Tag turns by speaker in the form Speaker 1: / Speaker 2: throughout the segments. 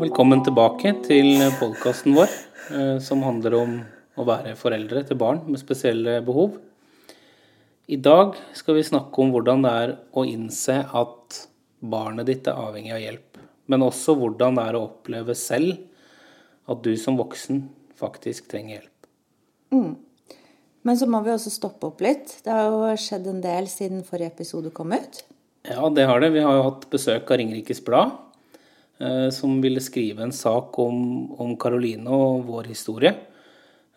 Speaker 1: Velkommen tilbake til podkasten vår, eh, som handler om å være foreldre til barn med spesielle behov. I dag skal vi snakke om hvordan det er å innse at barnet ditt er avhengig av hjelp. Men også hvordan det er å oppleve selv at du som voksen faktisk trenger hjelp.
Speaker 2: Mm. Men så må vi også stoppe opp litt. Det har jo skjedd en del siden forrige episode kom ut.
Speaker 1: Ja, det har det. Vi har jo hatt besøk av Ringerikes Blad, som ville skrive en sak om Karoline og vår historie.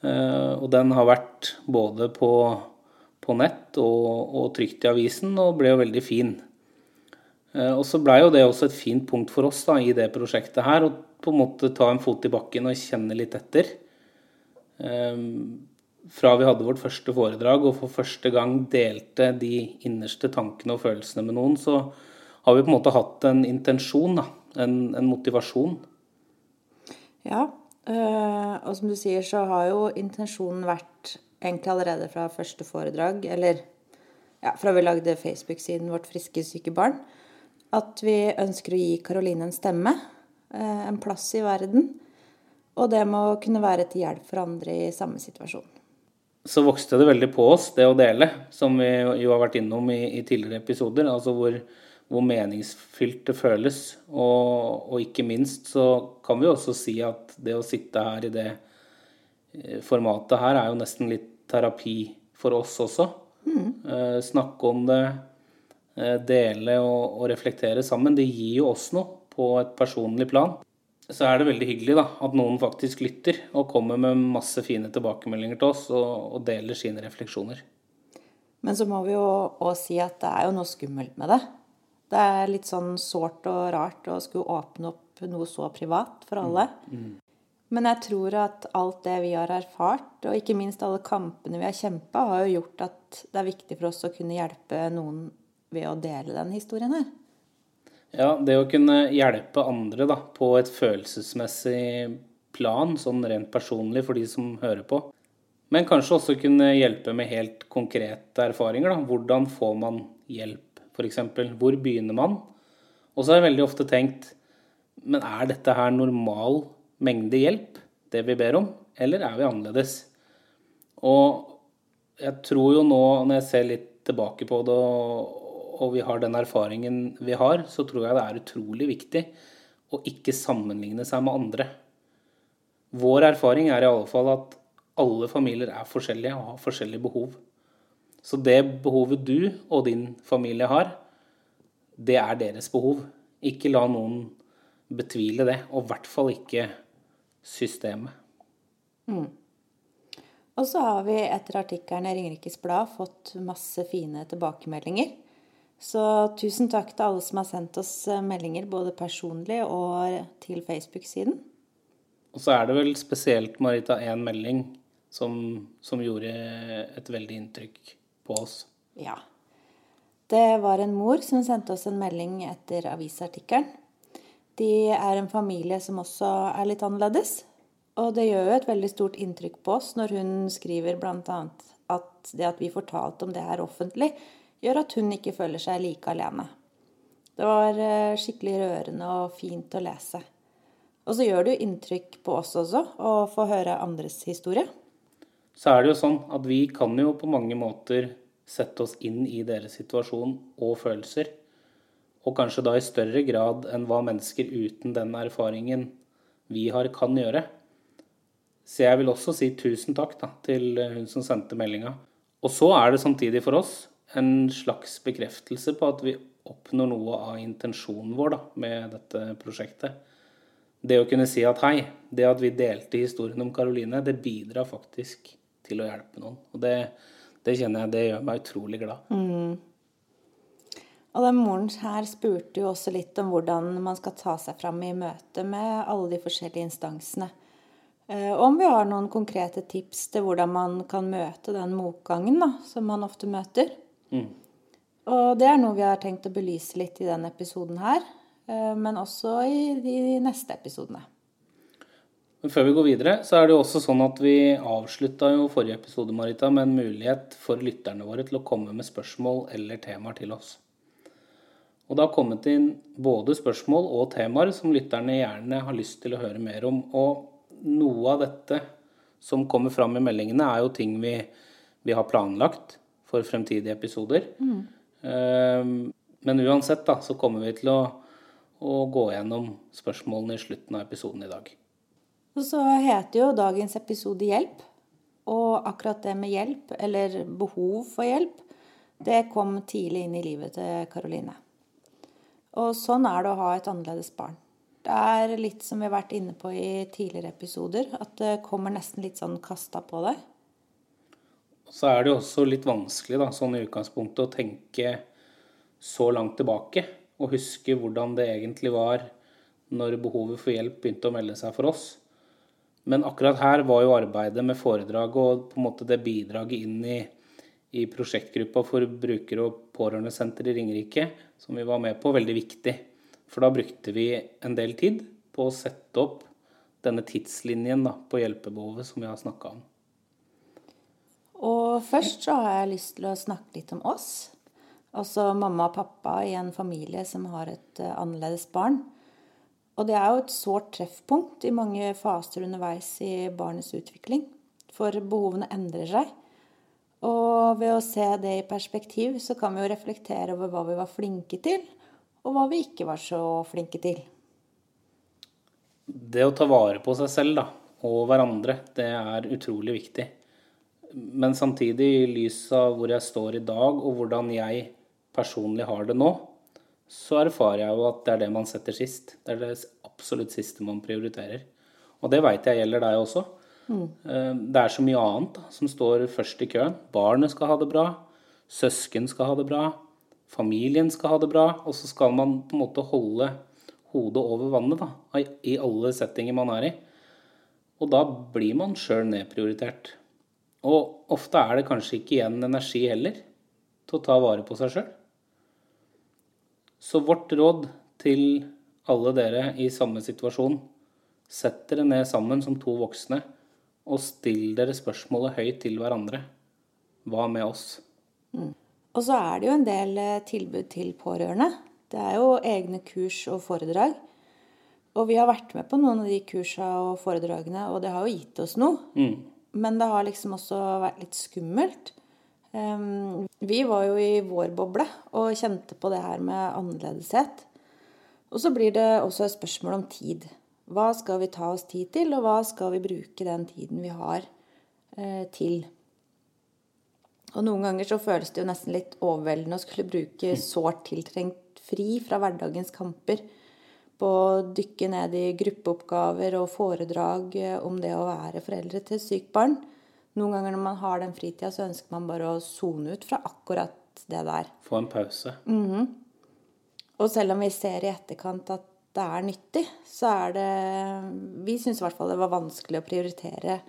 Speaker 1: Eh, og den har vært både på, på nett og, og, trykt i avisen, og ble jo veldig fin. Eh, og så blei jo det også et fint punkt for oss da, i det prosjektet her, å på en måte ta en fot i bakken og kjenne litt etter. Fra vi hadde vårt første foredrag og for første gang delte de innerste tankene og følelsene med noen, så har vi på en måte hatt en intensjon, da. En, en motivasjon.
Speaker 2: Ja, øh, og som du sier, så har jo intensjonen vært egentlig allerede fra første foredrag, eller ja, fra vi lagde Facebook-siden Vårt friske syke barn, at vi ønsker å gi Karoline en stemme, øh, en plass i verden. Og det må kunne være til hjelp for andre i samme situasjon
Speaker 1: så vokste det veldig på oss, det å dele, som vi jo har vært innom i, i tidligere episoder. Altså hvor, hvor meningsfylt det føles. Og, og, ikke minst så kan vi også si at det å sitte her i det eh, formatet her er jo nesten litt terapi for oss også. Mm. Eh, snakke om det, eh, dele og, og reflektere sammen. Det gir jo oss noe på et personlig plan så er det veldig hyggelig da, at noen faktisk lytter og kommer med masse fine tilbakemeldinger til oss og, og deler sine refleksjoner.
Speaker 2: Men så må vi jo òg si at det er jo noe skummelt med det. Det er litt sånn sårt og rart å skulle åpne opp noe så privat for alle. Mm. Mm. Men jeg tror at alt det vi har erfart, og ikke minst alle kampene vi har kjempa, har jo gjort at det er viktig for oss å kunne hjelpe noen ved å dele den historien her.
Speaker 1: Ja, det å kunne hjelpe andre da, på et følelsesmessig plan, sånn rent personlig for de som hører på. Men kanskje også kunne hjelpe med helt konkrete erfaringer. Da. Hvordan får man hjelp, f.eks.? Hvor begynner man? Og så har jeg veldig ofte tenkt Men er dette her normal mengde hjelp, det vi ber om? Eller er vi annerledes? Og jeg tror jo nå, når jeg ser litt tilbake på det og, vi har den erfaringen vi har, så tror jeg det er utrolig viktig å ikke sammenligne seg med andre. Vår erfaring er i alle fall at alle familier er forskjellige og har forskjellige behov. Så det behovet du og din familie har, det er deres behov. Ikke la noen betvile det, og i hvert fall ikke systemet.
Speaker 2: Mm. Og så har vi etter artikkelen i Ringerikes Blad fått masse fine tilbakemeldinger. Så tusen takk til alle som har sendt oss eh, meldinger, både personlig og til Facebook-siden.
Speaker 1: Og så er det vel spesielt, Marita, én melding som, som, gjorde et veldig inntrykk på oss.
Speaker 2: Ja. Det var en mor som sendte oss en melding etter avisartikkelen. De er en familie som også er litt annerledes. Og det gjør jo et veldig stort inntrykk på oss når hun skriver bl.a. at det at vi fortalte om det her offentlig, gjør at hun ikke føler seg like alene. Det var eh, skikkelig rørende og fint å lese. Og så gjør det jo inntrykk på oss også å få høre andres historie.
Speaker 1: Så er det jo sånn at vi kan jo på mange måter sette oss inn i deres situasjon og følelser. Og kanskje da i større grad enn hva mennesker uten den erfaringen vi har, kan gjøre. Så jeg vil også si tusen takk da, til hun som sendte meldinga. Og så er det samtidig for oss en slags bekreftelse på at vi oppnår noe av intensjonen vår da, med dette prosjektet. Det å kunne si at hei, det at vi delte historien om Karoline, det bidrar faktisk til å hjelpe noen. Og det, det kjenner jeg det gjør meg utrolig glad.
Speaker 2: Mm. Og den moren her spurte jo også litt om hvordan man skal ta seg fram i møte med alle de forskjellige instansene. Eh, om vi har noen konkrete tips til hvordan man kan møte den motgangen da, som man ofte møter. Mm. Og det er noe vi har tenkt å belyse litt i denne episoden her, eh, men også i de neste episodene.
Speaker 1: Men før vi går videre, så er det jo også sånn at vi avslutta jo forrige episode Marita, med en mulighet for lytterne våre til å komme med spørsmål eller temaer til oss. Og det har kommet inn både spørsmål og temaer som lytterne gjerne har lyst til å høre mer om. Og noe av dette som kommer fram i meldingene, er jo ting vi, vi har planlagt for fremtidige episoder. Mm. Men uansett da, så kommer vi til å, å gå gjennom spørsmålene i slutten av episoden i dag.
Speaker 2: Og så heter jo dagens episode 'Hjelp'. Og akkurat det med hjelp, eller behov for hjelp, det kom tidlig inn i livet til Karoline. Og sånn er det å ha et annerledes barn. Det er litt som vi har vært inne på i tidligere episoder, at det kommer nesten litt sånn kasta på deg.
Speaker 1: Så er det jo også litt vanskelig da, sånn i utgangspunktet å tenke så langt tilbake og huske hvordan det egentlig var når behovet for hjelp begynte å melde seg for oss. Men akkurat her var jo arbeidet med foredraget og på en måte det bidraget inn i, i prosjektgruppa for brukere- og pårørendesenter i Ringerike, som vi var med på, veldig viktig. For da brukte vi en del tid på å sette opp denne tidslinjen da, på hjelpebehovet som vi har snakka om.
Speaker 2: Og først så har jeg lyst til å snakke litt om oss. Altså mamma og pappa i en familie som har et uh, annerledes barn. Og det er jo et sårt treffpunkt i mange faser underveis i barnets utvikling. For behovene endrer seg. Og ved å se det i perspektiv, så kan vi jo reflektere over hva vi var flinke til, og hva vi ikke var så flinke til.
Speaker 1: Det å ta vare på seg selv da, og hverandre, det er utrolig viktig. Men samtidig, i lys av hvor jeg står i dag, og hvordan jeg personlig har det nå, så erfarer jeg jo at det er det man setter sist. Det er det absolutt siste man prioriterer. Og det veit jeg gjelder deg også. Mm. Det er så mye annet da, som står først i køen. Barnet skal ha det bra. Søsken skal ha det bra familien skal ha det bra, og så skal man på en måte holde hodet over vannet da, i alle settinger man er i. Og da blir man sjøl nedprioritert. Og ofte er det kanskje ikke igjen energi heller til å ta vare på seg sjøl. Så vårt råd til alle dere i samme situasjon Sett dere ned sammen som to voksne og still dere spørsmålet høyt til hverandre. Hva med oss?
Speaker 2: Mm. Og så er det jo en del eh, tilbud til pårørende. Det er jo egne kurs og foredrag. Og vi har vært med på noen av de kursene og foredragene, og det har jo gitt oss noe. Mm. Men det har liksom også vært litt skummelt. Vi var jo i vår boble og kjente på det her med annerledeshet. Og så blir det også et spørsmål om tid. Hva skal vi ta oss tid til, og hva skal vi bruke den tiden vi har, eh, til? Og noen ganger så føles det jo nesten litt overveldende å skulle bruke sårt tiltrengt fri fra hverdagens kamper på å dykke ned i gruppeoppgaver og foredrag om det å være foreldre til sykt barn. Noen ganger når man har den fritida, så ønsker man bare å sone ut fra akkurat det der.
Speaker 1: Få en pause.
Speaker 2: Mm -hmm. Og selv om vi ser i etterkant at det er nyttig, så er det Vi syns i hvert fall det var vanskelig å prioritere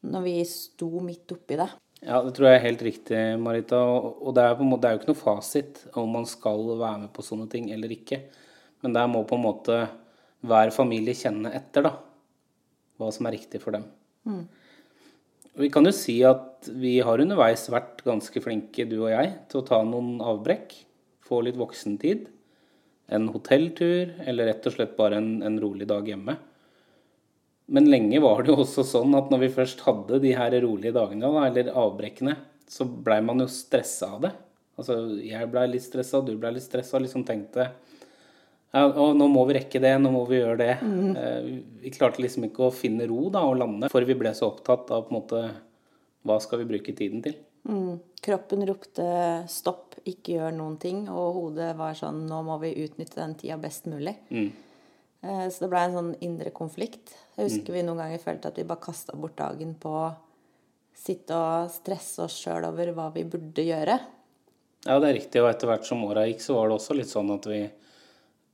Speaker 2: når vi sto midt oppi det.
Speaker 1: Ja, det tror jeg er helt riktig, Marita. Og det er, måte, det er jo ikke noe fasit om man skal være med på sånne ting eller ikke. Men der må på en måte hver familie kjenne etter, da. Hva som er riktig for dem. Mm. Vi kan jo si at vi har underveis vært ganske flinke, du og jeg, til å ta noen avbrekk. Få litt voksentid. En hotelltur, eller rett og slett bare en, en rolig dag hjemme. Men lenge var det jo også sånn at når vi først hadde de her rolige dagene, da, eller avbrekkene, så blei man jo stressa av det. Altså, jeg blei litt stressa, du blei litt stressa, liksom tenkte ja, og nå må vi rekke det, nå må vi gjøre det. Mm. Eh, vi klarte liksom ikke å finne ro da, og lande, for vi ble så opptatt av på en måte hva skal vi bruke tiden til.
Speaker 2: Mm. Kroppen ropte stopp, ikke gjør noen ting, og hodet var sånn nå må vi utnytte den tida best mulig. Mm. Eh, så det blei en sånn indre konflikt. Jeg husker mm. vi noen ganger følte at vi bare kasta bort dagen på å sitte og stresse oss sjøl over hva vi burde gjøre.
Speaker 1: Ja, det er riktig. Og etter hvert som åra gikk, så var det også litt sånn at vi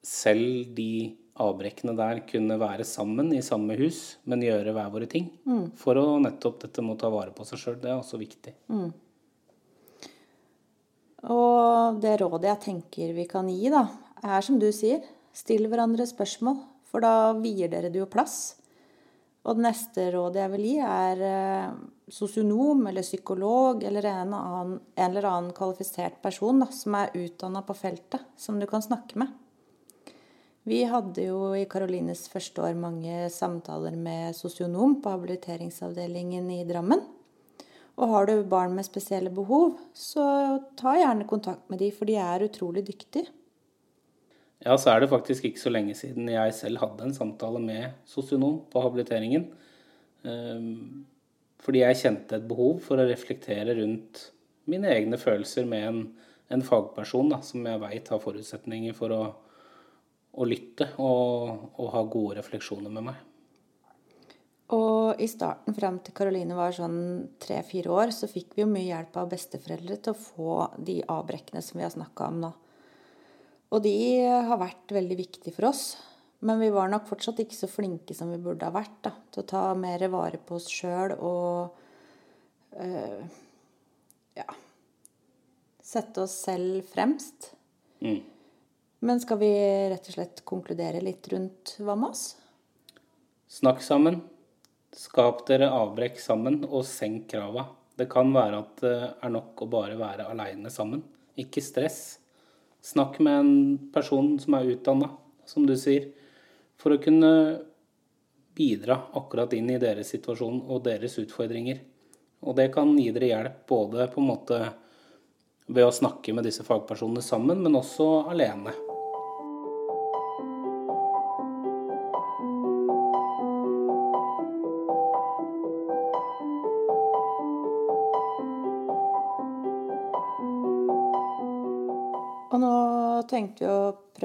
Speaker 1: selv de avbrekkene der kunne være sammen i samme hus, men gjøre hver våre ting. Mm. For å nettopp dette med å ta vare på seg sjøl. Det er også viktig. Mm.
Speaker 2: Og det rådet jeg tenker vi kan gi, da, er som du sier, Still hverandre spørsmål, for da vier dere det jo plass. Og det neste rådet jeg vil gi, er eh, sosionom eller psykolog eller en, annen, en eller annen kvalifisert person da, som er utdanna på feltet, som du kan snakke med. Vi hadde jo i Karolines første år mange samtaler med sosionom på habiliteringsavdelingen i Drammen. Og har du barn med spesielle behov, så ta gjerne kontakt med de, for de er utrolig dyktige.
Speaker 1: Ja, så er det faktisk ikke så lenge siden jeg selv hadde en samtale med sosionom på habiliteringen. Ehm, fordi jeg kjente et behov for å reflektere rundt mine egne følelser med en, en fagperson da, som jeg veit har forutsetninger for å, å lytte og, og, ha gode refleksjoner med meg.
Speaker 2: Og i starten, frem til Karoline var sånn tre-fire år, så fikk vi jo mye hjelp av besteforeldre til å få de avbrekkene som vi har snakka om nå. Og de har vært veldig viktige for oss. Men vi var nok fortsatt ikke så flinke som vi burde ha vært da, til å ta mer vare på oss sjøl og øh, ja sette oss selv fremst. Mm. Men skal vi rett og slett konkludere litt rundt hva med oss?
Speaker 1: Snakk sammen. Skap dere avbrekk sammen, og senk krava. Det kan være at det er nok å bare være aleine sammen. Ikke stress. Snakk med en person som er utdanna, som du sier for å kunne bidra akkurat inn i deres situasjon og deres utfordringer. Og det kan gi dere hjelp både på en måte ved å snakke med disse fagpersonene sammen, men også alene.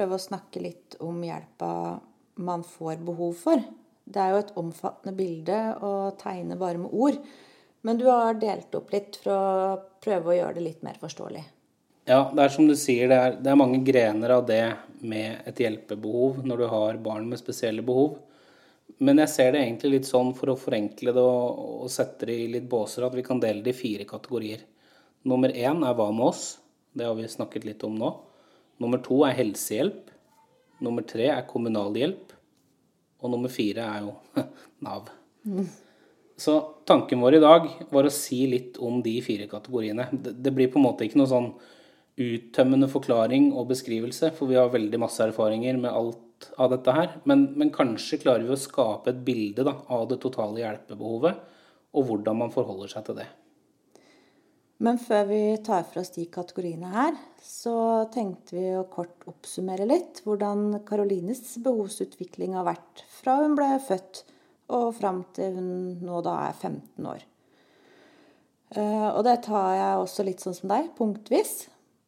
Speaker 2: Prøve å snakke litt om hjelpa man får behov for. Det er jo et omfattende bilde å tegne bare med ord. Men du har delt opp litt for å prøve å gjøre det litt mer forståelig.
Speaker 1: Ja, det er som du sier, det er, det er mange grener av det med et hjelpebehov når du har barn med spesielle behov. Men jeg ser det egentlig litt sånn for å forenkle det og, og sette det i litt båser at vi kan dele det i fire kategorier. Nummer én er hva med oss? Det har vi snakket litt om nå. Nummer to er helsehjelp. Nummer tre er kommunal hjelp. Og nummer fire er jo Nav. Mm. Så tanken vår i dag var å si litt om de fire kategoriene. Det blir på en måte ikke noe sånn uttømmende forklaring og beskrivelse, for vi har veldig masse erfaringer med alt av dette her. Men, men kanskje klarer vi å skape et bilde da, av det totale hjelpebehovet, og hvordan man forholder seg til det.
Speaker 2: Men før vi tar for oss de kategoriene her, så tenkte vi å kort oppsummere litt hvordan Karolines behovsutvikling har vært fra hun ble født og fram til hun nå da er 15 år. Eh, og det tar jeg også litt sånn som deg, punktvis.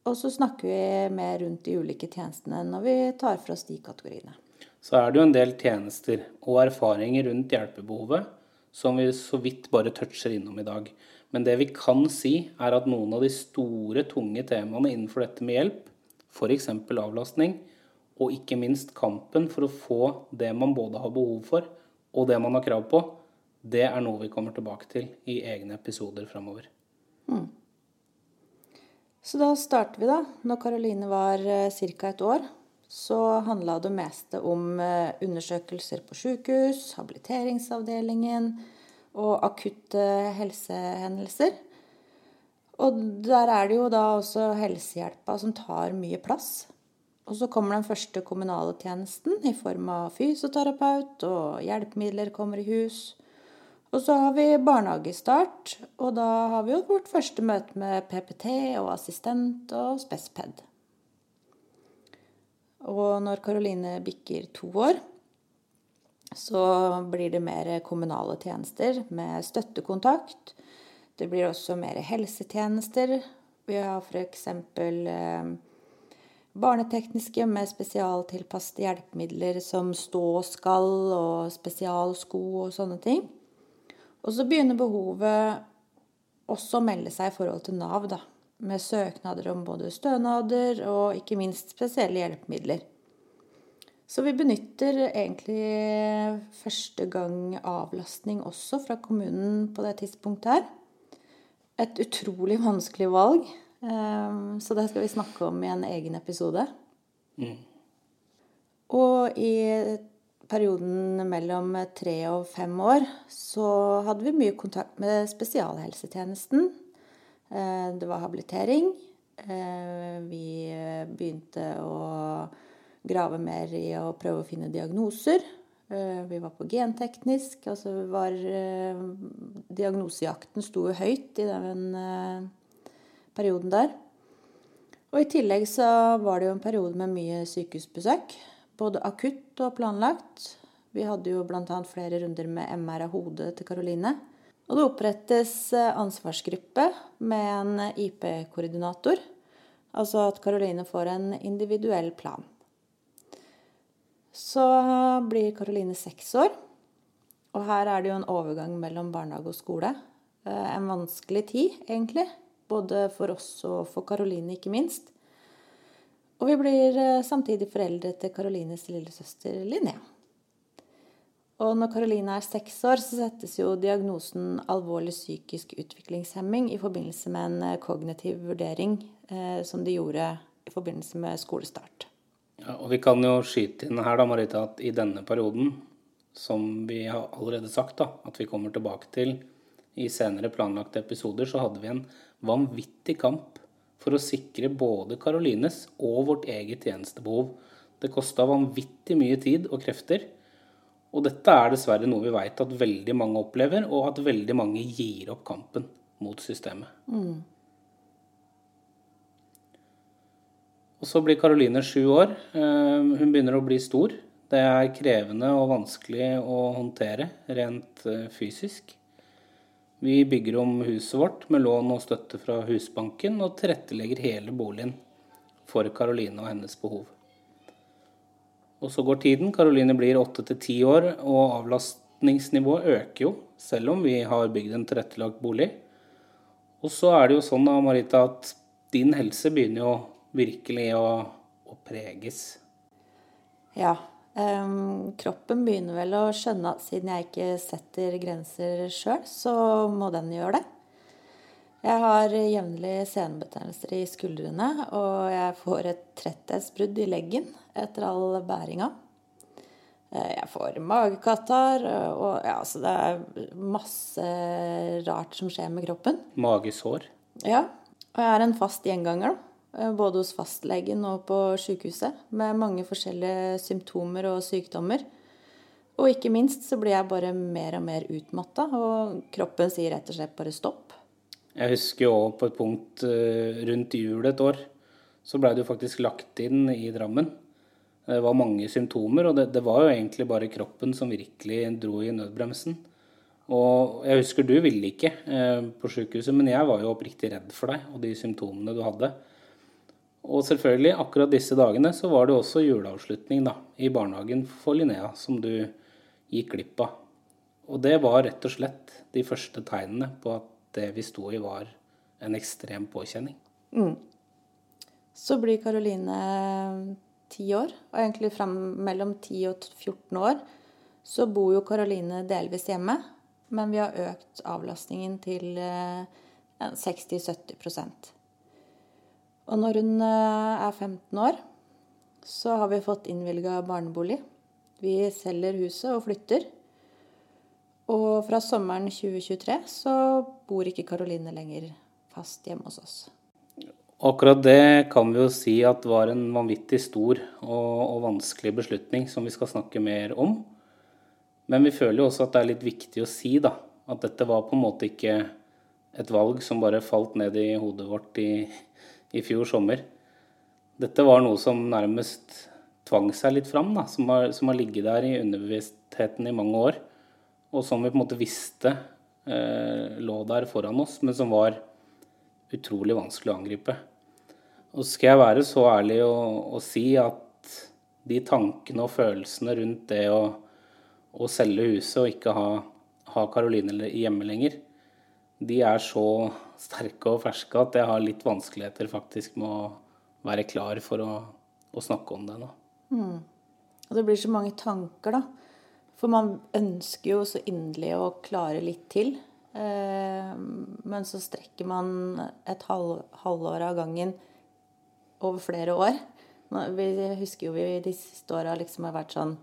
Speaker 2: Og så snakker vi mer rundt de ulike tjenestene når vi tar for oss de kategoriene.
Speaker 1: Så er det jo en del tjenester og erfaringer rundt hjelpebehovet som vi så vidt bare toucher innom i dag. Men det vi kan si, er at noen av de store, tunge temaene innenfor dette med hjelp, f.eks. avlastning, og ikke minst kampen for å få det man både har behov for, og det man har krav på, det er noe vi kommer tilbake til i egne episoder framover. Mm.
Speaker 2: Så da starter vi, da. Når Karoline var eh, ca. et år, så handla det meste om eh, undersøkelser på sykehus, habiliteringsavdelingen, og akutte helsehendelser. Og der er det jo da også helsehjelpa som tar mye plass. Og så kommer den første kommunale tjenesten i form av fysioterapeut, og hjelpemidler kommer i hus. Og så har vi barnehagestart, og da har vi jo vårt første møte med PPT og assistent og spesped. Og når Karoline bikker to år, så blir det mer kommunale tjenester med støttekontakt. Det blir også mer helsetjenester. Vi har f.eks. Eh, barnetekniske med spesialtilpassede hjelpemidler som stå-skall og spesialsko og sånne ting. Og så begynner behovet også å melde seg i forhold til Nav, da, med søknader om både stønader og ikke minst spesielle hjelpemidler. Så vi benytter egentlig første gang avlastning også fra kommunen på det tidspunktet her. Et utrolig vanskelig valg, ehm, så det skal vi snakke om i en egen episode. Mm. Og i perioden mellom tre og fem år så hadde vi mye kontakt med spesialhelsetjenesten. Eh, det var habilitering. Eh, vi begynte å grave mer i å prøve å finne diagnoser. Eh, vi var på genteknisk. Altså var Diagnosejakten sto jo høyt i den perioden der. Og i tillegg så var det jo en periode med mye sykehusbesøk. Både akutt og planlagt. Vi hadde jo bl.a. flere runder med MR av hodet til Karoline. Og det opprettes eh, ansvarsgruppe med en IP-koordinator. Altså at Karoline får en individuell plan. Så blir Karoline seks år. Og her er det jo en overgang mellom barnehage og skole. Eh, en vanskelig tid, egentlig. Både for oss og for Karoline, ikke minst. Og vi blir eh, samtidig foreldre til Karolines lillesøster Linnea. Og når Karoline er seks år, så settes jo diagnosen alvorlig psykisk utviklingshemming i forbindelse med en eh, kognitiv vurdering eh, som de gjorde i forbindelse med skolestart.
Speaker 1: Ja, og vi kan jo skyte inn her da, Marita, at i denne perioden, som vi har allerede sagt da, at vi kommer tilbake til i senere planlagte episoder, så hadde vi en vanvittig kamp for å sikre både Karolines og vårt eget tjenestebehov. Det kosta vanvittig mye tid og krefter. Og dette er dessverre noe vi veit at veldig mange opplever, og at veldig mange gir opp kampen mot systemet. Mm. Og så blir Karoline sju år. Eh, hun begynner å bli stor. Det er krevende og vanskelig å håndtere rent eh, fysisk. Vi bygger om huset vårt med lån og støtte fra Husbanken, og tilrettelegger hele boligen for Karoline og hennes behov. Og så går tiden. Karoline blir åtte til ti år, og avlastningsnivået øker jo, selv om vi har bygd en tilrettelagt bolig. Og så er det jo sånn da, Marita, at din helse begynner jo virkelig å, å preges.
Speaker 2: Ja, Um, kroppen begynner vel å skjønne at siden jeg ikke setter grenser sjøl, så må den gjøre det. Jeg har jevnlig senebetennelser i skuldrene, og jeg får et tretthetsbrudd i leggen etter all bæringa. Eh, jeg får magekatarr, og ja, så det er masse rart som skjer med kroppen.
Speaker 1: Magesår?
Speaker 2: Ja. Og jeg er en fast gjenganger, da. Eh, både hos fastlegen og på sykehuset, med mange forskjellige symptomer og sykdommer. Og ikke minst så blir jeg bare mer og mer utmatta, og kroppen sier rett og slett bare stopp.
Speaker 1: Jeg husker jo på et punkt eh, rundt jul et år, så blei du faktisk lagt inn i Drammen. Det var mange symptomer, og det, det, var jo egentlig bare kroppen som virkelig dro i nødbremsen. Og jeg husker du ville ikke eh, på sykehuset, men jeg var jo oppriktig redd for deg og de symptomene du hadde. Og selvfølgelig, akkurat disse dagene så var det også juleavslutning da, i barnehagen for Linnea, som du gikk glipp av. Og det var rett og slett de første tegnene på at det vi sto i, var en ekstrem påkjenning. Mm.
Speaker 2: Så blir Karoline ti år, og egentlig fram mellom 10 og 14 år så bor jo Karoline delvis hjemme, men vi har økt avlastningen til 60-70 eh, og når hun eh, er 15 år, så har vi fått innvilga barnebolig. Vi selger huset og flytter. Og fra sommeren 2023 så bor ikke Karoline lenger fast hjemme hos oss.
Speaker 1: Akkurat det kan vi jo si at var en vanvittig stor og, og, vanskelig beslutning som vi skal snakke mer om. Men vi føler jo også at det er litt viktig å si da, at dette var på en måte ikke et valg som bare falt ned i hodet vårt i, i fjor sommer. Dette var noe som nærmest tvang seg litt fram, da, som, har, som har ligget der i underbevisstheten i mange år. Og som vi på en måte visste eh, lå der foran oss, men som var utrolig vanskelig å angripe. Og skal jeg være så ærlig å, si at de tankene og følelsene rundt det å, å selge huset og ikke ha Karoline hjemme lenger, de er så sterke og ferske at jeg har litt vanskeligheter faktisk med å være klar for å, å snakke om det nå. Mm.
Speaker 2: Og det blir så mange tanker, da. For man ønsker jo så inderlig å klare litt til. Eh, men så strekker man et halv, halvår av gangen over flere år. Vi husker jo vi de siste åra liksom har vært sånn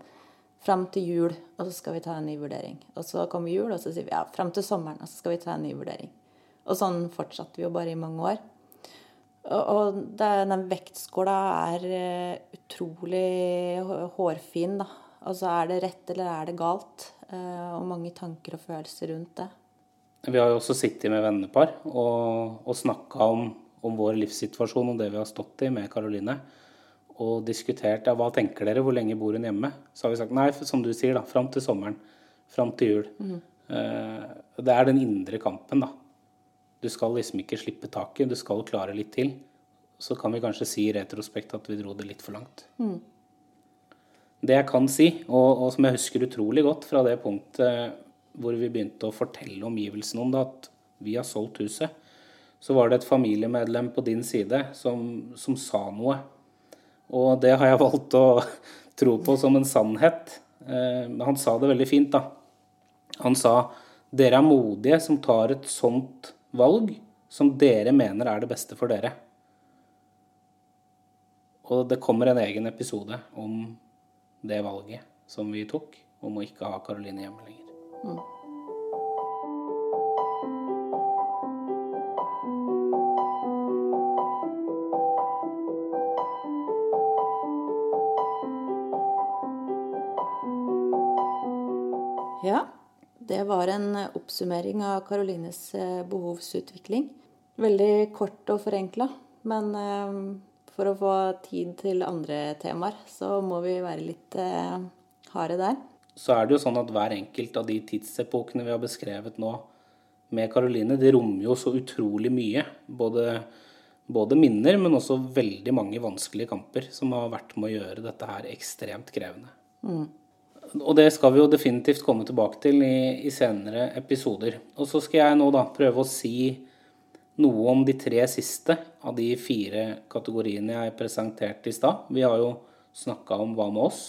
Speaker 2: fram til jul, og så skal vi ta en ny vurdering. Og så kommer jul, og så sier vi ja, fram til sommeren, og så skal vi ta en ny vurdering. Og sånn fortsatte vi jo bare i mange år. Og, den vektskåla er eh, utrolig hårfin, da. Altså er det rett eller er det galt? Eh, og mange tanker og følelser rundt det.
Speaker 1: Vi har jo også sittet med vennepar og, og snakka om, om, vår livssituasjon og det vi har stått i med Karoline. Og diskutert ja, hva tenker dere, hvor lenge bor hun hjemme? Så har vi sagt nei, som du sier, da, fram til sommeren. Fram til jul. Mm. Eh, det er den indre kampen, da. Du skal liksom ikke slippe taket, du skal klare litt til. Så kan vi kanskje si i retrospekt at vi dro det litt for langt. Mm. Det jeg kan si, og, og, som jeg husker utrolig godt fra det punktet hvor vi begynte å fortelle omgivelsene om det, at vi har solgt huset, så var det et familiemedlem på din side som, som sa noe. Og det har jeg valgt å tro på som en sannhet. Eh, men han sa det veldig fint, da. Han sa dere er modige som tar et sånt valg som dere mener er det beste for dere. Og det kommer en egen episode om det valget som vi tok, om å ikke ha Karoline hjemme lenger. Mm.
Speaker 2: Det var en oppsummering av Karolines eh, behovsutvikling. Veldig kort og forenkla, men eh, for å få tid til andre temaer, så må vi være litt eh, harde der
Speaker 1: så er det jo sånn at hver enkelt av de tidsepokene vi har beskrevet nå med Karoline, det rommer jo så utrolig mye. Både, både, minner, men også veldig mange vanskelige kamper som har vært med å gjøre dette her ekstremt krevende. Mm. Og det skal vi jo definitivt komme tilbake til i, i senere episoder. Og så skal jeg nå da prøve å si noe om de tre siste av de fire kategoriene jeg presenterte i stad. Vi har jo snakka om hva med oss.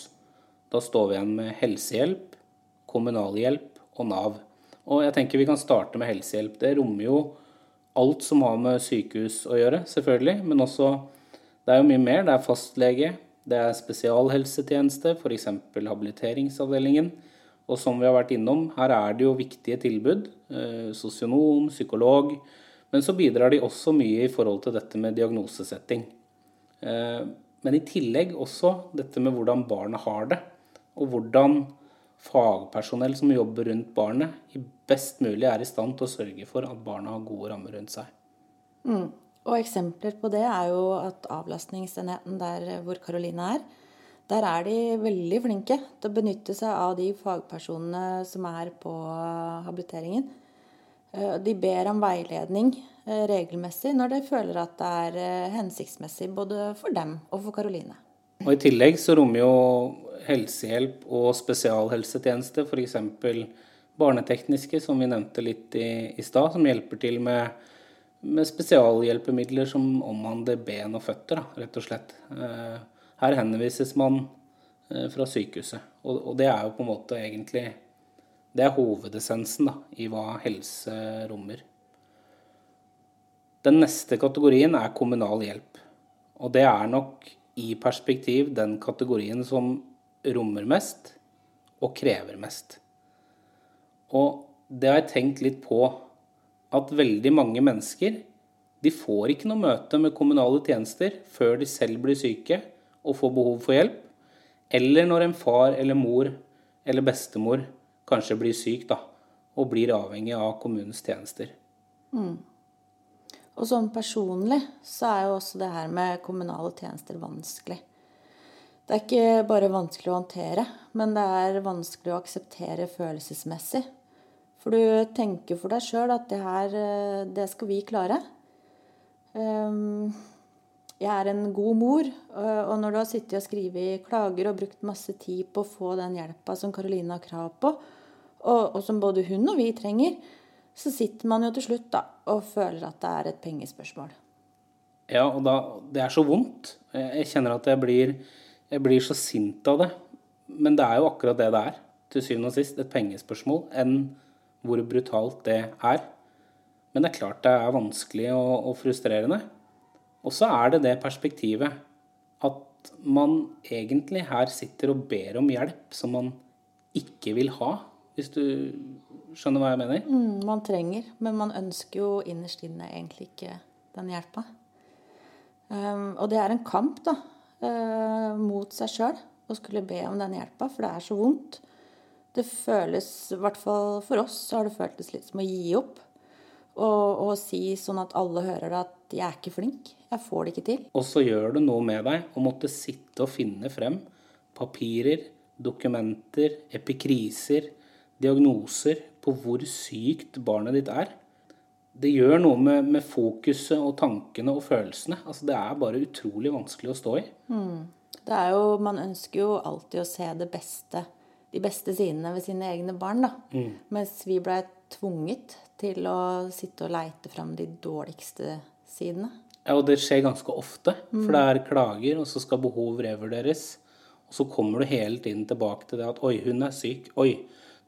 Speaker 1: Da står vi igjen med helsehjelp, kommunalhjelp og Nav. Og jeg tenker vi kan starte med helsehjelp. Det rommer jo alt som har med sykehus å gjøre, selvfølgelig. Men også Det er jo mye mer. Det er fastlege, det er spesialhelsetjeneste, f.eks. habiliteringsavdelingen. Og som vi har vært innom, her er det jo viktige tilbud. Eh, sosionom, psykolog. Men så bidrar de også mye i forhold til dette med diagnosesetting. Eh, men i tillegg også dette med hvordan barnet har det og hvordan fagpersonell som jobber rundt barnet, best mulig er i stand til å sørge for at barna har gode rammer rundt seg.
Speaker 2: Mm. Og eksempler på det er jo at avlastningsenheten der hvor Karoline er, der er de veldig flinke til å benytte seg av de fagpersonene som er på habiliteringen. Eh, de ber om veiledning eh, regelmessig når de føler at det er eh, hensiktsmessig både for dem og for Karoline.
Speaker 1: Og I tillegg så rommer jo helsehjelp og spesialhelsetjeneste, f.eks. barnetekniske, som vi nevnte litt i, i stad, som hjelper til med, med, spesialhjelpemidler som omhandler ben og føtter, da, rett og slett. Eh, her henvises man eh, fra sykehuset. Og, det er jo på en måte egentlig Det er hovedessensen da, i hva helse rommer. Den neste kategorien er kommunal hjelp. Og det er nok i perspektiv den kategorien som rommer mest og krever mest. Og det har jeg tenkt litt på at veldig mange mennesker de får ikke noe møte med kommunale tjenester før de selv blir syke og får behov for hjelp, eller når en far eller mor eller bestemor kanskje blir syk da, og blir avhengig av kommunens tjenester. Mm.
Speaker 2: Og sånn personlig så er jo også det her med kommunale tjenester vanskelig. Det er ikke bare vanskelig å håndtere, men det er vanskelig å akseptere følelsesmessig. For du tenker for deg sjøl at det her, eh, det skal vi klare. Ehm, jeg er en god mor, og når du har sittet og skrevet klager og brukt masse tid på å få den hjelpa som Karoline har krav på, og, som både hun og vi trenger, så sitter man jo til slutt da, og føler at det er et pengespørsmål.
Speaker 1: Ja, og da, det er så vondt. Jeg kjenner at jeg blir, jeg blir så sint av det. Men det er jo akkurat det det er, til syvende og sist. Et pengespørsmål. Enn hvor brutalt det er. Men det er klart det er vanskelig og, og frustrerende. Og så er det det perspektivet at man egentlig her sitter og ber om hjelp som man ikke vil ha, hvis du skjønner hva jeg mener?
Speaker 2: Mm, man trenger, men man ønsker jo innerst inne egentlig ikke den hjelpa. Um, og det er en kamp, da, uh, mot seg sjøl å skulle be om den hjelpa, for det er så vondt. Det føles, i hvert fall for oss, så har det føltes litt som å gi opp. Og, og si sånn at alle hører det, at jeg er ikke flink. Jeg får det ikke til.
Speaker 1: Og så gjør det noe med deg å måtte sitte og finne frem papirer, dokumenter, epikriser, diagnoser på hvor sykt barnet ditt er. Det gjør noe med, med fokuset og tankene og følelsene. Altså, det er bare utrolig vanskelig å stå i.
Speaker 2: Mm. Det er jo, Man ønsker jo alltid å se det beste, de beste sidene ved sine egne barn. da. Mm. Mens vi blei tvunget til å sitte og leite fram de dårligste sidene.
Speaker 1: Ja, og det skjer ganske ofte. For det er klager, og så skal behov revurderes. Og så kommer du hele tiden tilbake til det at oi, hun er syk. Oi.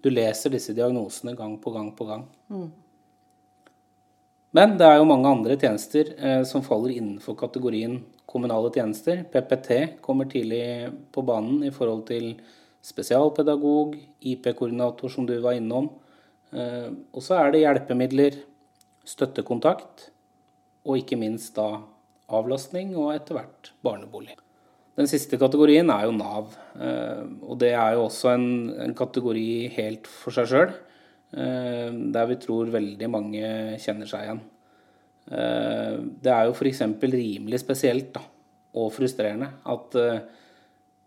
Speaker 1: Du leser disse diagnosene gang på gang på gang. Mm. Men det er jo mange andre tjenester eh, som faller innenfor kategorien kommunale tjenester. PPT kommer tidlig på banen i forhold til spesialpedagog, IP-koordinator, som du var innom. Eh, og så er det hjelpemidler, støttekontakt og ikke minst da avlastning og etter hvert barnebolig. Den siste kategorien er jo Nav. Eh, og det er jo også en, kategori helt for seg sjøl, eh, der vi tror veldig mange kjenner seg igjen. Det er jo f.eks. rimelig spesielt da, og frustrerende at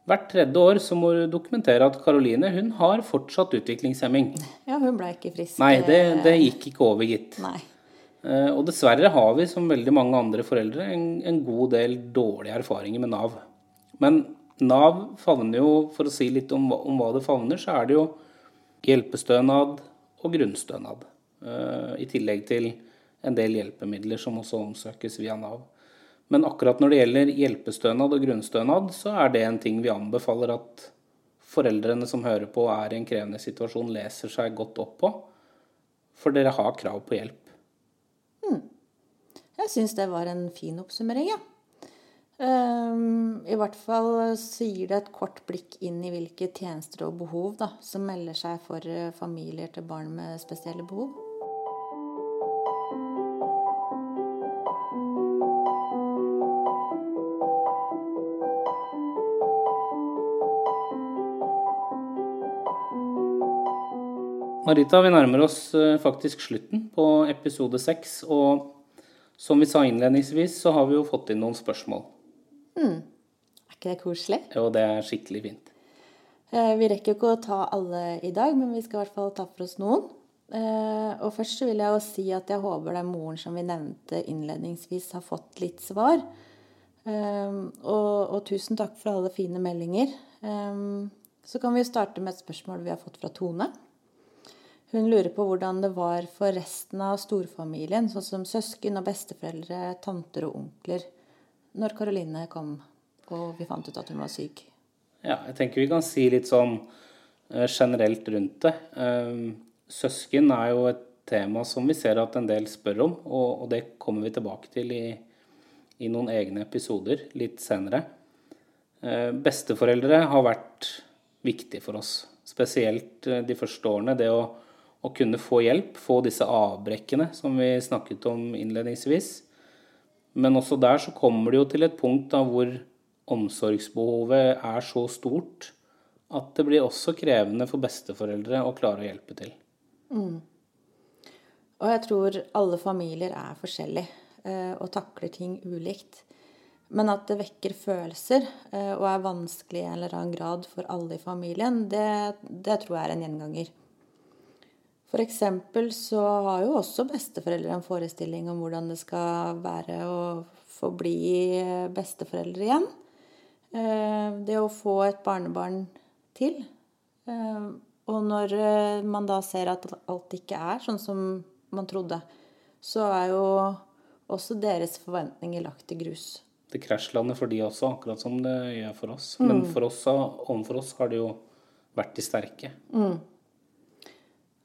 Speaker 1: hvert tredje år så må du dokumentere at Karoline hun har fortsatt utviklingshemming.
Speaker 2: Ja, hun ble ikke frisk.
Speaker 1: Nei, det, det gikk ikke over, gitt.
Speaker 2: Nei.
Speaker 1: Og dessverre har vi, som veldig mange andre foreldre, en, en god del dårlige erfaringer med Nav. Men Nav favner jo, for å si litt om, om, hva det favner, så er det jo hjelpestønad og grunnstønad. Uh, I tillegg til en del hjelpemidler som også omsøkes via Nav. Men akkurat når det gjelder hjelpestønad og grunnstønad, så er det en ting vi anbefaler at foreldrene som hører på og er i en krevende situasjon, leser seg godt opp på. For dere har krav på hjelp.
Speaker 2: Hmm. Jeg syns det var en fin oppsummering, ja. Um, I hvert fall så gir det et kort blikk inn i hvilke tjenester og behov da, som melder seg for eh, familier til barn med spesielle behov.
Speaker 1: Marita, vi nærmer oss eh, faktisk slutten på episode seks. Og som vi sa innledningsvis, så har vi jo fått inn noen spørsmål.
Speaker 2: Mm. Er ikke det koselig?
Speaker 1: Jo, det er skikkelig fint.
Speaker 2: Eh, vi rekker jo ikke å ta alle i dag, men vi skal i hvert fall ta for oss noen. Eh, og først så vil jeg jo si at jeg håper den moren som vi nevnte innledningsvis, har fått litt svar. Og, og tusen takk for alle fine meldinger. Så kan vi jo starte med et spørsmål vi har fått fra Tone. Hun lurer på hvordan det var for resten av storfamilien, sånn som søsken og besteforeldre, tanter og onkler når Karoline kom og vi fant ut at hun var syk?
Speaker 1: Ja, jeg tenker vi kan si litt sånn uh, generelt rundt det. Uh, søsken er jo et tema som vi ser at en del spør om, og, det kommer vi tilbake til i, i, noen egne episoder litt senere. Uh, besteforeldre har vært viktig for oss, spesielt de første årene. Det å, å kunne få hjelp, få disse avbrekkene som vi snakket om innledningsvis. Men også der så kommer det jo til et punkt da hvor omsorgsbehovet er så stort at det blir også krevende for besteforeldre å klare å hjelpe til.
Speaker 2: Mm. Og jeg tror alle familier er forskjellige eh, og takler ting ulikt. Men at det vekker følelser eh, og er vanskelig i en eller annen grad for alle i familien, det, det tror jeg er en gjenganger. For eksempel så har jo også besteforeldre en forestilling om hvordan det skal være å få bli besteforeldre igjen. Eh, det å få et barnebarn til. Eh, og når eh, man da ser at alt ikke er sånn som man trodde, så er jo også deres forventninger lagt i grus.
Speaker 1: Det krasjlander for de også, akkurat som det gjør for oss. Men mm. for oss, overfor oss har det jo vært de sterke.
Speaker 2: Mm.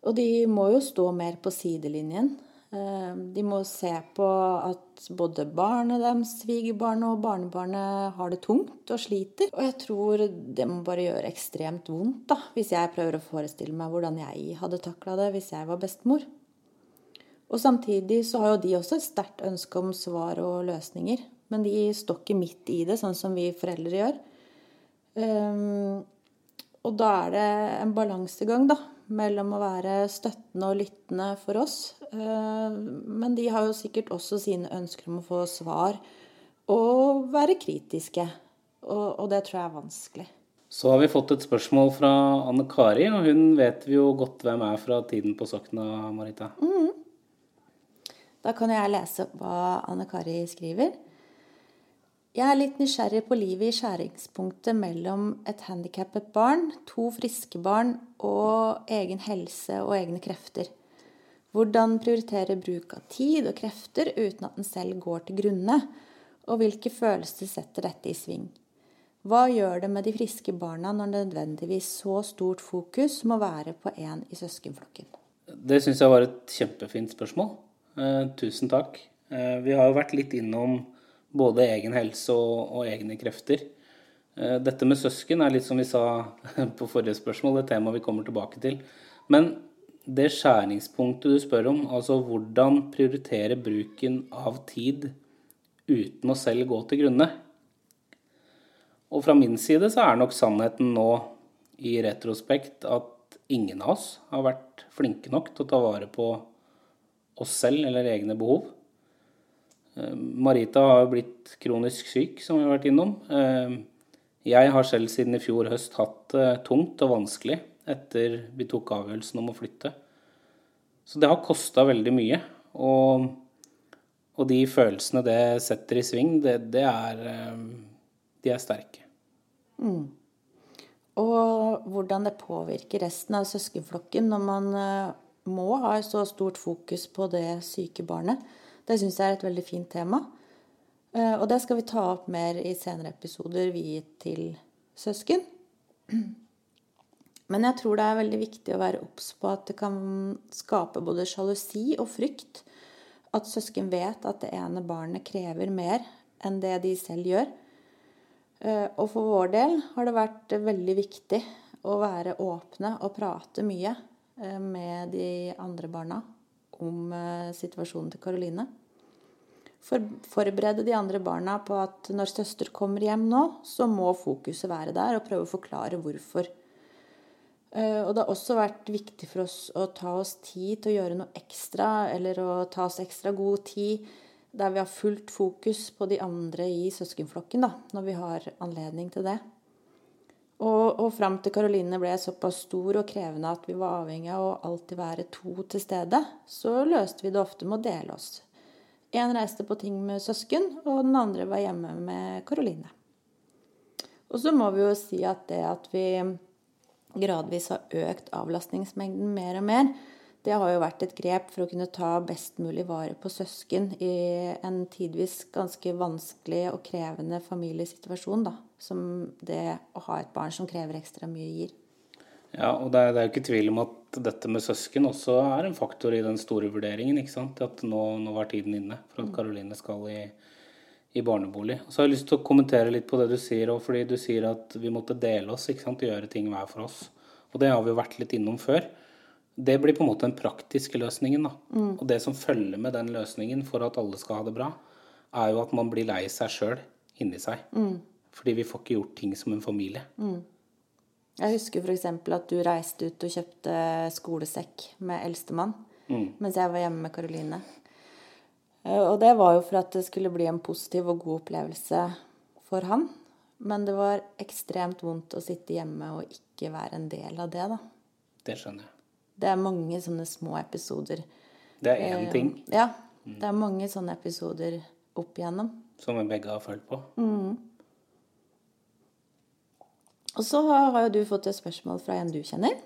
Speaker 2: Og de må jo stå mer på sidelinjen Eh, de må se på at både barnet deres, svigerbarnet og barnebarnet har det tungt og sliter. Og jeg tror det må bare gjøre ekstremt vondt, da, hvis jeg prøver å forestille meg hvordan jeg hadde takla det hvis jeg var bestemor. Og samtidig så har jo de også et sterkt ønske om svar og løsninger. Men de står ikke midt i det, sånn som vi foreldre gjør. Um, og da er det en balansegang, da mellom å være støttende og lyttende for oss. Eh, men de har jo sikkert også sine ønsker om å få svar og være kritiske. Og, det tror jeg er vanskelig.
Speaker 1: Så har vi fått et spørsmål fra Anne Kari, og hun vet vi jo godt hvem er fra tiden på Sokna, Marita.
Speaker 2: Mm. Da kan jeg lese hva Anne Kari skriver. Jeg er litt nysgjerrig på livet i skjæringspunktet mellom et handikappet barn, to friske barn og egen helse og egne krefter. Hvordan prioritere bruk av tid og krefter uten at en selv går til grunne? Og hvilke følelser setter dette i sving? Hva gjør det med de friske barna når nødvendigvis så stort fokus må være på én i søskenflokken?
Speaker 1: Det syns jeg var et kjempefint spørsmål. Eh, tusen takk. Eh, vi har jo vært litt innom både egen helse og, og, egne krefter. Eh, dette med søsken er litt som vi sa på forrige spørsmål, et tema vi kommer tilbake til. Men det skjæringspunktet du spør om, altså hvordan prioritere bruken av tid uten å selv gå til grunne. Og fra min side så er nok sannheten nå i retrospekt at ingen av oss har vært flinke nok til å ta vare på oss selv eller egne behov. Eh, Marita har blitt kronisk syk, som vi har vært innom. Eh, jeg har selv siden i fjor høst hatt det tungt og vanskelig etter vi tok avgjørelsen om å flytte. Så det har kosta veldig mye. Og, og, de følelsene det setter i sving, det, det er, eh, de er sterke.
Speaker 2: Mm. Og hvordan det påvirker resten av søskenflokken når man må ha så stort fokus på det syke barnet. Det syns jeg er et veldig fint tema. Eh, og det skal vi ta opp mer i senere episoder viet til søsken. Men jeg tror det er veldig viktig å være obs på at det kan skape både sjalusi og frykt. At søsken vet at det ene barnet krever mer enn det de selv gjør. Eh, og for vår del har det vært veldig viktig å være åpne og prate mye eh, med de andre barna om eh, situasjonen til Karoline. For, forberede de andre barna på at når søster kommer hjem nå, så må fokuset være der, og prøve å forklare hvorfor. Eh, og det har også vært viktig for oss å ta oss tid til å gjøre noe ekstra, eller å ta oss ekstra god tid der vi har fullt fokus på de andre i søskenflokken, da, når vi har anledning til det. Og, og fram til Karoline ble såpass stor og krevende at vi var avhengig av å alltid være to til stede, så løste vi det ofte med å dele oss. Én reiste på ting med søsken, og den andre var hjemme med Karoline. Og så må vi jo si at det at vi gradvis har økt avlastningsmengden mer og mer, det har jo vært et grep for å kunne ta best mulig vare på søsken i en tidvis ganske vanskelig og krevende familiesituasjon, da. Som det å ha et barn som krever ekstra mye, gir.
Speaker 1: Ja, og det er, det er jo ikke tvil om at dette med søsken også er en faktor i den store vurderingen. ikke sant? At nå, nå var tiden inne for at Karoline skal i, i barnebolig. Og så har jeg lyst til å kommentere litt på det du sier òg, fordi du sier at vi måtte dele oss, ikke sant? gjøre ting hver for oss. Og det har vi jo vært litt innom før. Det blir på en måte den praktiske løsningen. Mm. Og det som følger med den løsningen for at alle skal ha det bra, er jo at man blir lei seg sjøl inni seg. Mm. Fordi vi får ikke gjort ting som en familie. Mm.
Speaker 2: Jeg husker f.eks. at du reiste ut og kjøpte skolesekk med eldstemann mm. mens jeg var hjemme med Karoline. Eh, og det var jo for at det skulle bli en positiv og god opplevelse for han. Men det var ekstremt vondt å sitte hjemme og ikke være en del av det, da.
Speaker 1: Det skjønner jeg.
Speaker 2: Det er mange sånne små episoder.
Speaker 1: Det er én ting?
Speaker 2: Eh, ja. Det er mange sånne episoder opp igjennom.
Speaker 1: Som vi begge har følt på?
Speaker 2: Mm. Og så har jo du fått et spørsmål fra en du kjenner.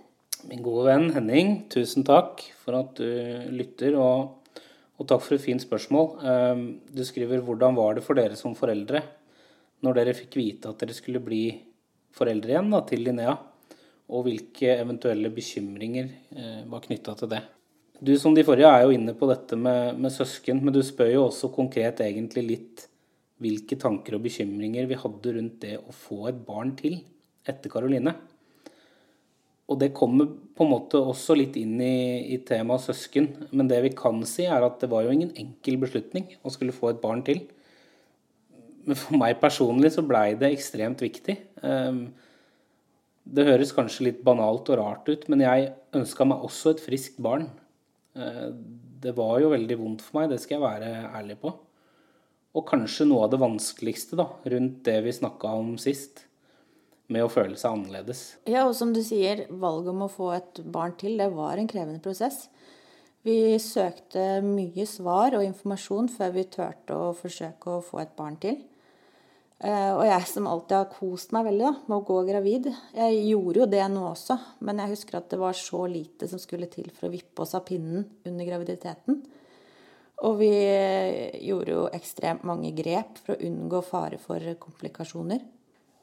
Speaker 1: Min gode venn Henning, tusen takk for at du lytter, og, og takk for et fint spørsmål. Ehm, du skriver 'Hvordan var det for dere som foreldre når dere fikk vite at dere skulle bli foreldre igjen da, til Linnea?' Og hvilke eventuelle bekymringer eh, var knytta til det. Du som de forrige er jo inne på dette med, med søsken, men du spør jo også konkret egentlig litt hvilke tanker og bekymringer vi hadde rundt det å få et barn til etter Karoline. Og det kommer på en måte også litt inn i, i temaet søsken. Men det vi kan si, er at det var jo ingen enkel beslutning å skulle få et barn til. Men for meg personlig så blei det ekstremt viktig. Ehm, det høres kanskje litt banalt og rart ut, men jeg ønska meg også et friskt barn. Eh, det var jo veldig vondt for meg, det skal jeg være ærlig på. Og kanskje noe av det vanskeligste da, rundt det vi snakka om sist med å føle seg annerledes.
Speaker 2: Ja, og som du sier, valget om å få et barn til, det var en krevende prosess. Vi søkte mye svar og informasjon før vi turte å forsøke å få et barn til. Eh, og jeg som alltid har kost meg veldig da, med å gå gravid Jeg gjorde jo det nå også, men jeg husker at det var så lite som skulle til for å vippe oss av pinnen under graviditeten. Og vi gjorde jo ekstremt mange grep for å unngå fare for komplikasjoner.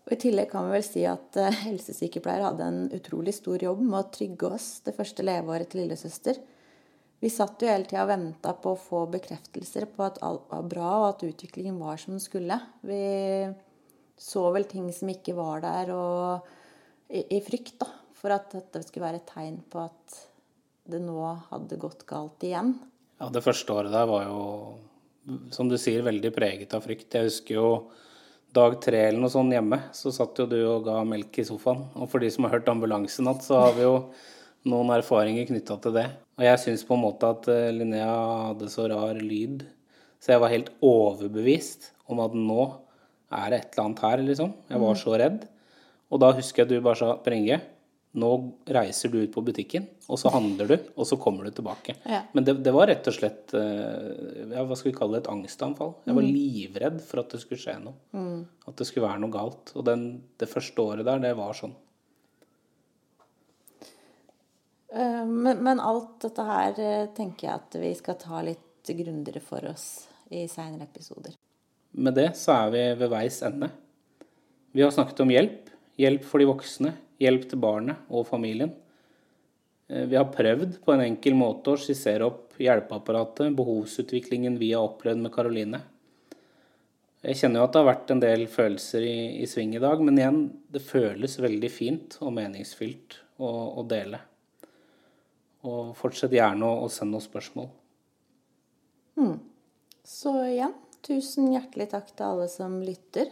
Speaker 2: Og I tillegg kan vi vel si at helsesykepleier helsesykepleiere hadde en utrolig stor jobb med å trygge oss det første leveåret til lillesøster. Vi satt jo hele tida og venta på å få bekreftelser på at alt var bra, og at utviklingen var som den skulle. Vi så vel ting som ikke var der, og i, i frykt da, for at dette skulle være et tegn på at det nå hadde gått galt igjen.
Speaker 1: Ja, det første året der var jo, som du sier, veldig preget av frykt. Jeg husker jo dag tre eller noe sånt hjemme, så satt jo du og ga melk i sofaen. Og for de som har hørt ambulansenatt, så har vi jo noen erfaringer knytta til det. Og jeg syns på en måte at eh, Linnea hadde så rar lyd, så jeg var helt overbevist om at nå er det et eller annet her, liksom. Jeg var mm. så redd. Og da husker jeg du bare sa Brenge, nå reiser du ut på butikken, og så handler du, og så kommer du tilbake. Ja. Men det, det, var rett og slett eh, ja, hva skal vi kalle det, et angstanfall. Jeg var mm. livredd for at det skulle skje noe. Mm. At det skulle være noe galt. Og den, det første året der, det var sånn.
Speaker 2: Eh, men, men, alt dette her eh, tenker jeg at vi skal ta litt grundigere for oss i seinere episoder.
Speaker 1: Med det så er vi ved veis ende. Vi har snakket om hjelp. Hjelp for de voksne hjelp til barnet og familien. Eh, vi har prøvd på en enkel måte å skissere opp hjelpeapparatet, behovsutviklingen vi har opplevd med Karoline. Jeg kjenner jo at det har vært en del følelser i, i sving i dag, men igjen, det føles veldig fint og meningsfylt å, å dele. Og fortsett gjerne å, å sende oss spørsmål.
Speaker 2: Mm. Så igjen, tusen hjertelig takk til alle som lytter.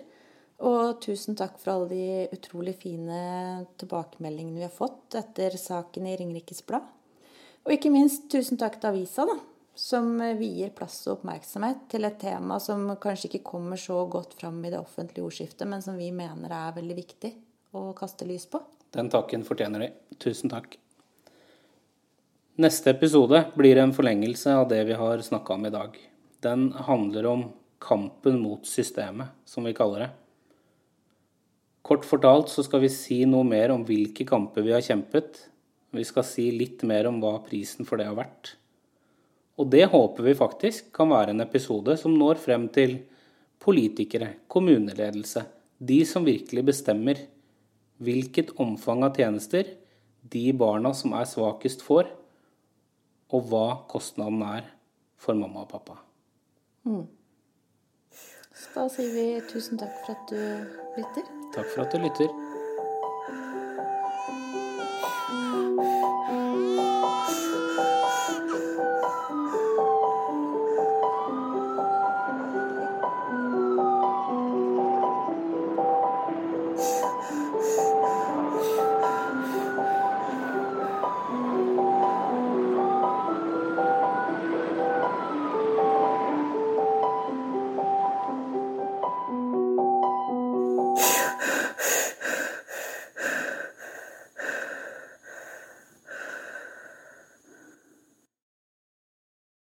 Speaker 2: Og tusen takk for alle de utrolig fine tilbakemeldingene vi har fått etter saken i Ringerikes Blad. Og ikke minst tusen takk til avisa, da, som vier plass og oppmerksomhet til et tema som kanskje ikke kommer så godt fram i det offentlige ordskiftet, men som vi mener er veldig viktig å kaste lys på.
Speaker 1: Den takken fortjener de. Tusen takk. Neste episode blir en forlengelse av det vi har snakka om i dag. Den handler om kampen mot systemet, som vi kaller det. Kort fortalt så skal vi si noe mer om hvilke kamper vi har kjempet. Vi skal si litt mer om hva prisen for det har vært. Og det håper vi faktisk kan være en episode som når frem til politikere, kommuneledelse, de som virkelig bestemmer hvilket omfang av tjenester de barna som er svakest, får, og hva kostnaden er for mamma og pappa. Mm.
Speaker 2: Da sier vi tusen takk for at du lytter.
Speaker 1: Takk for at du lytter.